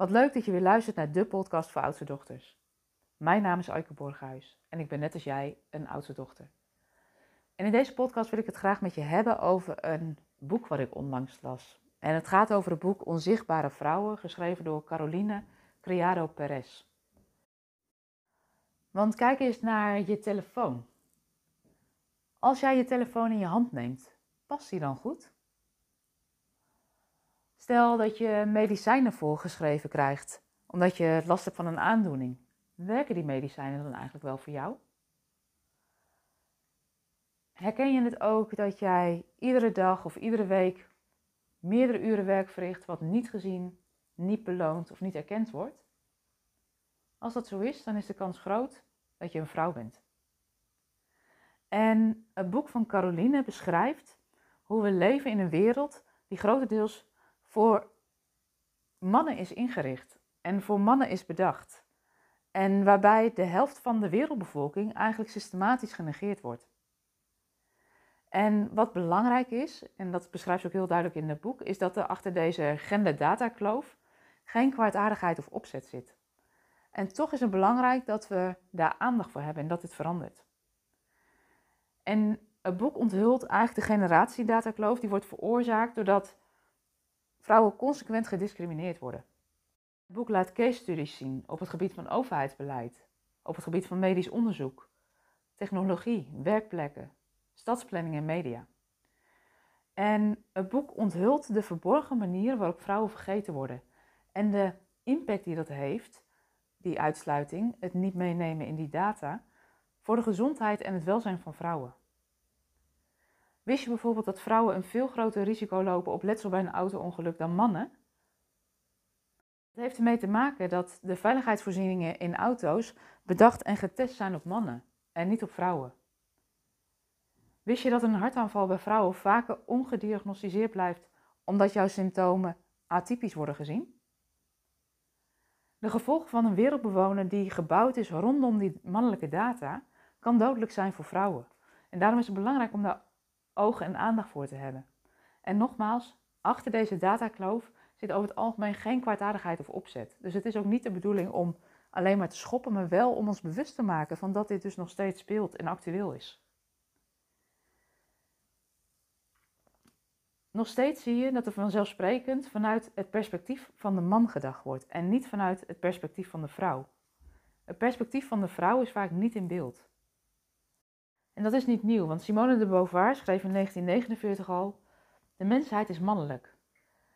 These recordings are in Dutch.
Wat leuk dat je weer luistert naar de podcast voor oudste dochters. Mijn naam is Aike Borghuis en ik ben net als jij een oudste dochter. En in deze podcast wil ik het graag met je hebben over een boek wat ik onlangs las. En het gaat over het boek Onzichtbare Vrouwen, geschreven door Caroline Criado Perez. Want kijk eens naar je telefoon. Als jij je telefoon in je hand neemt, past die dan goed? Stel dat je medicijnen voorgeschreven krijgt omdat je last hebt van een aandoening. Werken die medicijnen dan eigenlijk wel voor jou? Herken je het ook dat jij iedere dag of iedere week meerdere uren werk verricht wat niet gezien, niet beloond of niet erkend wordt? Als dat zo is, dan is de kans groot dat je een vrouw bent. En het boek van Caroline beschrijft hoe we leven in een wereld die grotendeels voor mannen is ingericht en voor mannen is bedacht. En waarbij de helft van de wereldbevolking eigenlijk systematisch genegeerd wordt. En wat belangrijk is, en dat beschrijft ze ook heel duidelijk in het boek, is dat er achter deze gender-data-kloof geen kwaadaardigheid of opzet zit. En toch is het belangrijk dat we daar aandacht voor hebben en dat dit verandert. En het boek onthult eigenlijk de generatiedatakkloof die wordt veroorzaakt doordat vrouwen consequent gediscrimineerd worden. Het boek laat case studies zien op het gebied van overheidsbeleid, op het gebied van medisch onderzoek, technologie, werkplekken, stadsplanning en media. En het boek onthult de verborgen manier waarop vrouwen vergeten worden en de impact die dat heeft, die uitsluiting, het niet meenemen in die data, voor de gezondheid en het welzijn van vrouwen. Wist je bijvoorbeeld dat vrouwen een veel groter risico lopen op letsel bij een auto-ongeluk dan mannen? Het heeft ermee te maken dat de veiligheidsvoorzieningen in auto's bedacht en getest zijn op mannen en niet op vrouwen. Wist je dat een hartaanval bij vrouwen vaker ongediagnosticeerd blijft omdat jouw symptomen atypisch worden gezien? De gevolgen van een wereldbewoner die gebouwd is rondom die mannelijke data kan dodelijk zijn voor vrouwen. En daarom is het belangrijk om daar ogen en aandacht voor te hebben. En nogmaals, achter deze datakloof zit over het algemeen geen kwaadaardigheid of opzet. Dus het is ook niet de bedoeling om alleen maar te schoppen, maar wel om ons bewust te maken van dat dit dus nog steeds speelt en actueel is. Nog steeds zie je dat er vanzelfsprekend vanuit het perspectief van de man gedacht wordt en niet vanuit het perspectief van de vrouw. Het perspectief van de vrouw is vaak niet in beeld. En dat is niet nieuw, want Simone de Beauvoir schreef in 1949 al: De mensheid is mannelijk.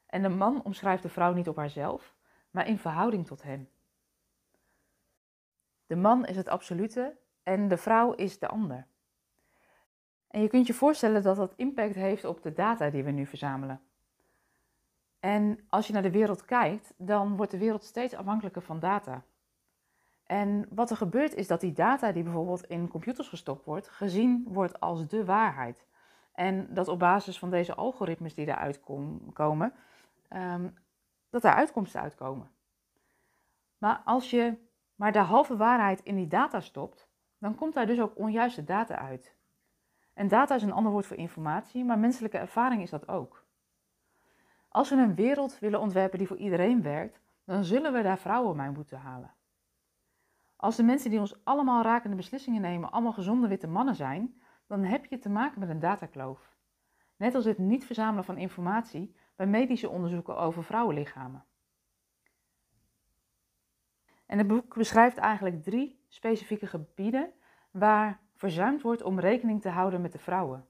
En de man omschrijft de vrouw niet op haarzelf, maar in verhouding tot hem. De man is het absolute en de vrouw is de ander. En je kunt je voorstellen dat dat impact heeft op de data die we nu verzamelen. En als je naar de wereld kijkt, dan wordt de wereld steeds afhankelijker van data. En wat er gebeurt is dat die data die bijvoorbeeld in computers gestopt wordt, gezien wordt als de waarheid. En dat op basis van deze algoritmes die eruit komen, um, dat er uitkomsten uitkomen. Maar als je maar de halve waarheid in die data stopt, dan komt daar dus ook onjuiste data uit. En data is een ander woord voor informatie, maar menselijke ervaring is dat ook. Als we een wereld willen ontwerpen die voor iedereen werkt, dan zullen we daar vrouwen bij moeten halen. Als de mensen die ons allemaal rakende beslissingen nemen allemaal gezonde witte mannen zijn, dan heb je te maken met een datakloof. Net als het niet verzamelen van informatie bij medische onderzoeken over vrouwenlichamen. En het boek beschrijft eigenlijk drie specifieke gebieden waar verzuimd wordt om rekening te houden met de vrouwen.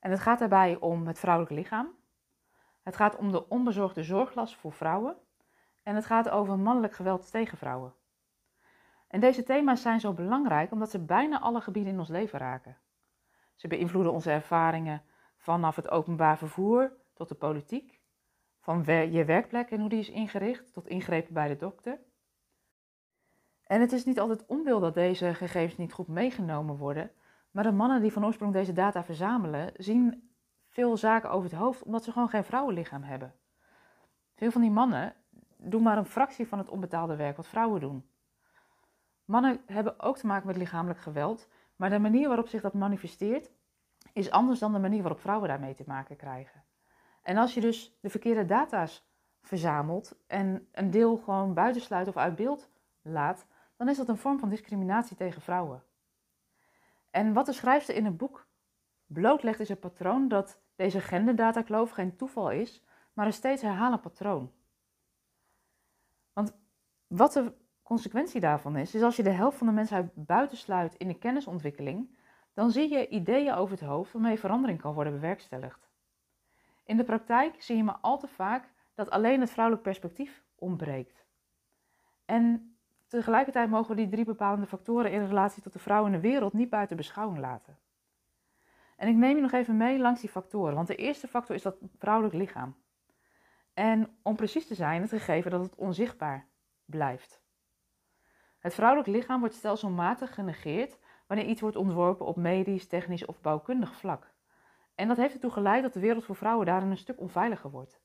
En het gaat daarbij om het vrouwelijk lichaam. Het gaat om de onbezorgde zorglast voor vrouwen. En het gaat over mannelijk geweld tegen vrouwen. En deze thema's zijn zo belangrijk omdat ze bijna alle gebieden in ons leven raken. Ze beïnvloeden onze ervaringen vanaf het openbaar vervoer tot de politiek, van je werkplek en hoe die is ingericht tot ingrepen bij de dokter. En het is niet altijd onwil dat deze gegevens niet goed meegenomen worden, maar de mannen die van oorsprong deze data verzamelen, zien veel zaken over het hoofd omdat ze gewoon geen vrouwenlichaam hebben. Veel van die mannen doen maar een fractie van het onbetaalde werk wat vrouwen doen. Mannen hebben ook te maken met lichamelijk geweld, maar de manier waarop zich dat manifesteert is anders dan de manier waarop vrouwen daarmee te maken krijgen. En als je dus de verkeerde data's verzamelt en een deel gewoon buitensluit of uit beeld laat, dan is dat een vorm van discriminatie tegen vrouwen. En wat de schrijfster in het boek blootlegt is het patroon dat deze genderdatakloof geen toeval is, maar een steeds herhalend patroon. Want wat de consequentie daarvan is, is als je de helft van de mensheid buitensluit in de kennisontwikkeling, dan zie je ideeën over het hoofd waarmee verandering kan worden bewerkstelligd. In de praktijk zie je maar al te vaak dat alleen het vrouwelijk perspectief ontbreekt. En tegelijkertijd mogen we die drie bepalende factoren in relatie tot de vrouw in de wereld niet buiten beschouwing laten. En ik neem je nog even mee langs die factoren, want de eerste factor is dat vrouwelijk lichaam. En om precies te zijn, het gegeven dat het onzichtbaar blijft. Het vrouwelijk lichaam wordt stelselmatig genegeerd wanneer iets wordt ontworpen op medisch, technisch of bouwkundig vlak. En dat heeft ertoe geleid dat de wereld voor vrouwen daarin een stuk onveiliger wordt.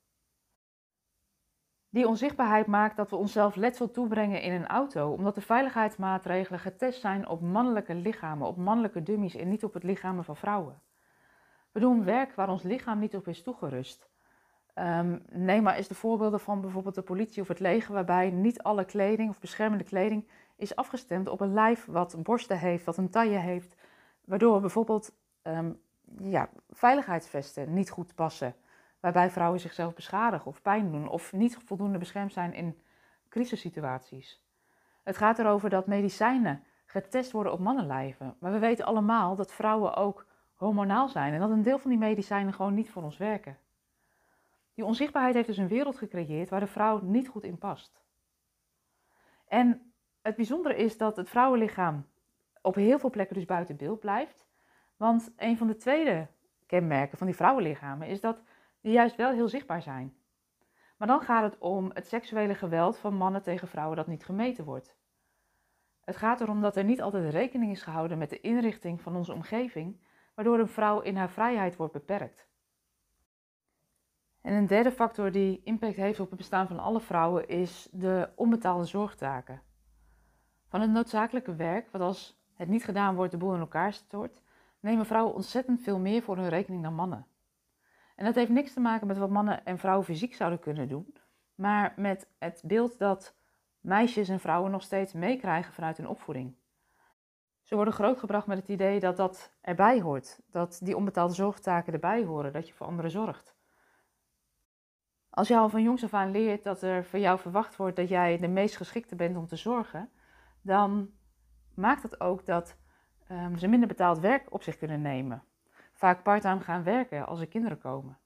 Die onzichtbaarheid maakt dat we onszelf letsel toebrengen in een auto, omdat de veiligheidsmaatregelen getest zijn op mannelijke lichamen, op mannelijke dummies en niet op het lichamen van vrouwen. We doen werk waar ons lichaam niet op is toegerust. Um, neem maar eens de voorbeelden van bijvoorbeeld de politie of het leger, waarbij niet alle kleding of beschermende kleding is afgestemd op een lijf wat borsten heeft, wat een taille heeft, waardoor bijvoorbeeld um, ja, veiligheidsvesten niet goed passen, waarbij vrouwen zichzelf beschadigen of pijn doen of niet voldoende beschermd zijn in crisissituaties. Het gaat erover dat medicijnen getest worden op mannenlijven, maar we weten allemaal dat vrouwen ook hormonaal zijn en dat een deel van die medicijnen gewoon niet voor ons werken. Die onzichtbaarheid heeft dus een wereld gecreëerd waar de vrouw niet goed in past. En het bijzondere is dat het vrouwenlichaam op heel veel plekken dus buiten beeld blijft. Want een van de tweede kenmerken van die vrouwenlichamen is dat die juist wel heel zichtbaar zijn. Maar dan gaat het om het seksuele geweld van mannen tegen vrouwen dat niet gemeten wordt. Het gaat erom dat er niet altijd rekening is gehouden met de inrichting van onze omgeving, waardoor een vrouw in haar vrijheid wordt beperkt. En een derde factor die impact heeft op het bestaan van alle vrouwen is de onbetaalde zorgtaken. Van het noodzakelijke werk, wat als het niet gedaan wordt de boel in elkaar stort, nemen vrouwen ontzettend veel meer voor hun rekening dan mannen. En dat heeft niks te maken met wat mannen en vrouwen fysiek zouden kunnen doen, maar met het beeld dat meisjes en vrouwen nog steeds meekrijgen vanuit hun opvoeding. Ze worden grootgebracht met het idee dat dat erbij hoort, dat die onbetaalde zorgtaken erbij horen, dat je voor anderen zorgt. Als je al van jongs af aan leert dat er van jou verwacht wordt dat jij de meest geschikte bent om te zorgen, dan maakt dat ook dat um, ze minder betaald werk op zich kunnen nemen. Vaak parttime gaan werken als er kinderen komen.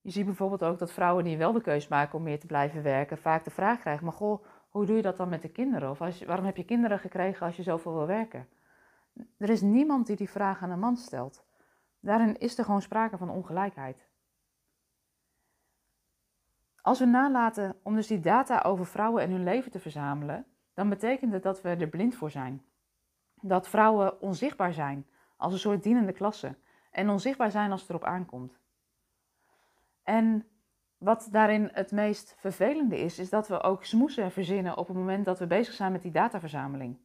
Je ziet bijvoorbeeld ook dat vrouwen die wel de keus maken om meer te blijven werken, vaak de vraag krijgen: maar goh, hoe doe je dat dan met de kinderen? Of als, waarom heb je kinderen gekregen als je zoveel wil werken? Er is niemand die die vraag aan een man stelt. Daarin is er gewoon sprake van ongelijkheid. Als we nalaten om dus die data over vrouwen en hun leven te verzamelen, dan betekent het dat we er blind voor zijn. Dat vrouwen onzichtbaar zijn als een soort dienende klasse en onzichtbaar zijn als het erop aankomt. En wat daarin het meest vervelende is, is dat we ook smoesen verzinnen op het moment dat we bezig zijn met die dataverzameling.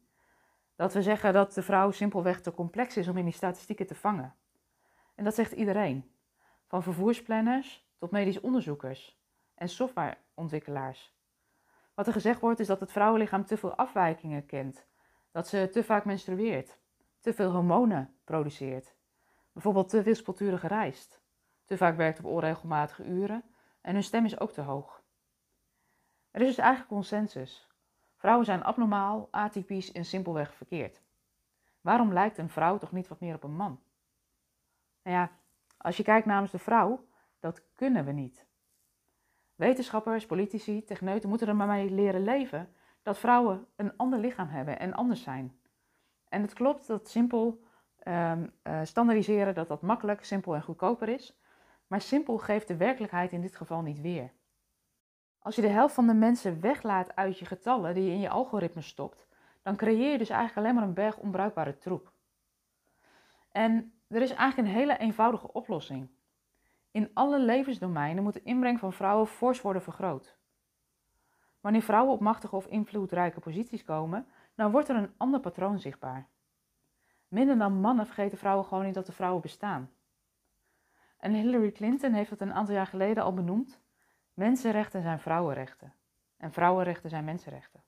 Dat we zeggen dat de vrouw simpelweg te complex is om in die statistieken te vangen. En dat zegt iedereen. Van vervoersplanners tot medisch onderzoekers en softwareontwikkelaars. Wat er gezegd wordt is dat het vrouwenlichaam te veel afwijkingen kent, dat ze te vaak menstrueert, te veel hormonen produceert, bijvoorbeeld te wispelturig reist, te vaak werkt op onregelmatige uren en hun stem is ook te hoog. Er is dus eigenlijk consensus. Vrouwen zijn abnormaal, atypisch en simpelweg verkeerd. Waarom lijkt een vrouw toch niet wat meer op een man? Nou ja, als je kijkt namens de vrouw, dat kunnen we niet. Wetenschappers, politici, techneuten moeten er maar mee leren leven dat vrouwen een ander lichaam hebben en anders zijn. En het klopt dat simpel um, standaardiseren dat dat makkelijk, simpel en goedkoper is. Maar simpel geeft de werkelijkheid in dit geval niet weer. Als je de helft van de mensen weglaat uit je getallen die je in je algoritme stopt, dan creëer je dus eigenlijk alleen maar een berg onbruikbare troep. En er is eigenlijk een hele eenvoudige oplossing. In alle levensdomeinen moet de inbreng van vrouwen fors worden vergroot. Wanneer vrouwen op machtige of invloedrijke posities komen, dan wordt er een ander patroon zichtbaar. Minder dan mannen vergeten vrouwen gewoon niet dat er vrouwen bestaan. En Hillary Clinton heeft het een aantal jaar geleden al benoemd. Mensenrechten zijn vrouwenrechten. En vrouwenrechten zijn mensenrechten.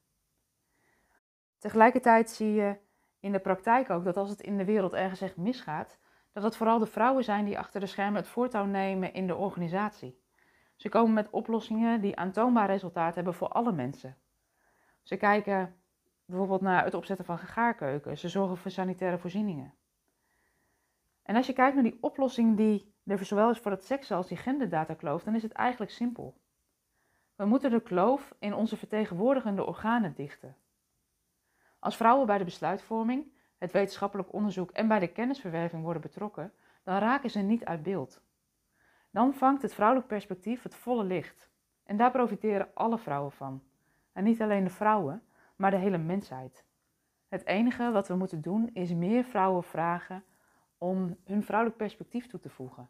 Tegelijkertijd zie je in de praktijk ook dat als het in de wereld ergens echt misgaat, dat het vooral de vrouwen zijn die achter de schermen het voortouw nemen in de organisatie. Ze komen met oplossingen die aantoonbaar resultaat hebben voor alle mensen. Ze kijken bijvoorbeeld naar het opzetten van gaarkeuken. Ze zorgen voor sanitaire voorzieningen. En als je kijkt naar die oplossing die er zowel is voor het seks als die genderdatakloof, dan is het eigenlijk simpel. We moeten de kloof in onze vertegenwoordigende organen dichten. Als vrouwen bij de besluitvorming, het wetenschappelijk onderzoek en bij de kennisverwerving worden betrokken, dan raken ze niet uit beeld. Dan vangt het vrouwelijk perspectief het volle licht. En daar profiteren alle vrouwen van. En niet alleen de vrouwen, maar de hele mensheid. Het enige wat we moeten doen is meer vrouwen vragen om hun vrouwelijk perspectief toe te voegen.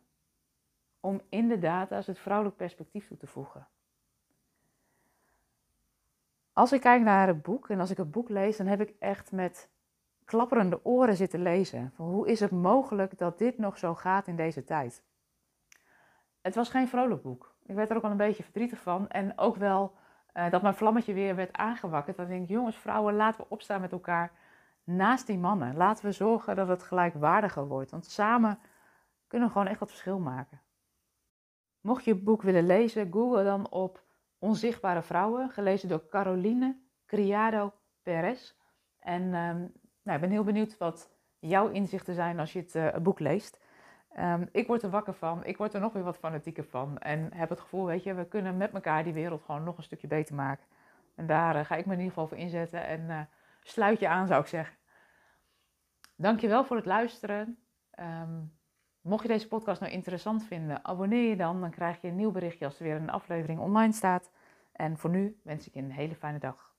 Om in de data's het vrouwelijk perspectief toe te voegen. Als ik kijk naar het boek en als ik het boek lees, dan heb ik echt met klapperende oren zitten lezen. Van hoe is het mogelijk dat dit nog zo gaat in deze tijd? Het was geen vrolijk boek. Ik werd er ook wel een beetje verdrietig van. En ook wel uh, dat mijn vlammetje weer werd aangewakkerd. Denk ik, jongens, vrouwen, laten we opstaan met elkaar naast die mannen. Laten we zorgen dat het gelijkwaardiger wordt. Want samen kunnen we gewoon echt wat verschil maken. Mocht je het boek willen lezen, google dan op Onzichtbare Vrouwen, gelezen door Caroline Criado Perez. En um, nou, ik ben heel benieuwd wat jouw inzichten zijn als je het uh, boek leest. Um, ik word er wakker van, ik word er nog weer wat fanatieker van. En heb het gevoel, weet je, we kunnen met elkaar die wereld gewoon nog een stukje beter maken. En daar uh, ga ik me in ieder geval voor inzetten. En uh, sluit je aan, zou ik zeggen. Dankjewel voor het luisteren. Um, mocht je deze podcast nou interessant vinden, abonneer je dan. Dan krijg je een nieuw berichtje als er weer een aflevering online staat. En voor nu wens ik je een hele fijne dag.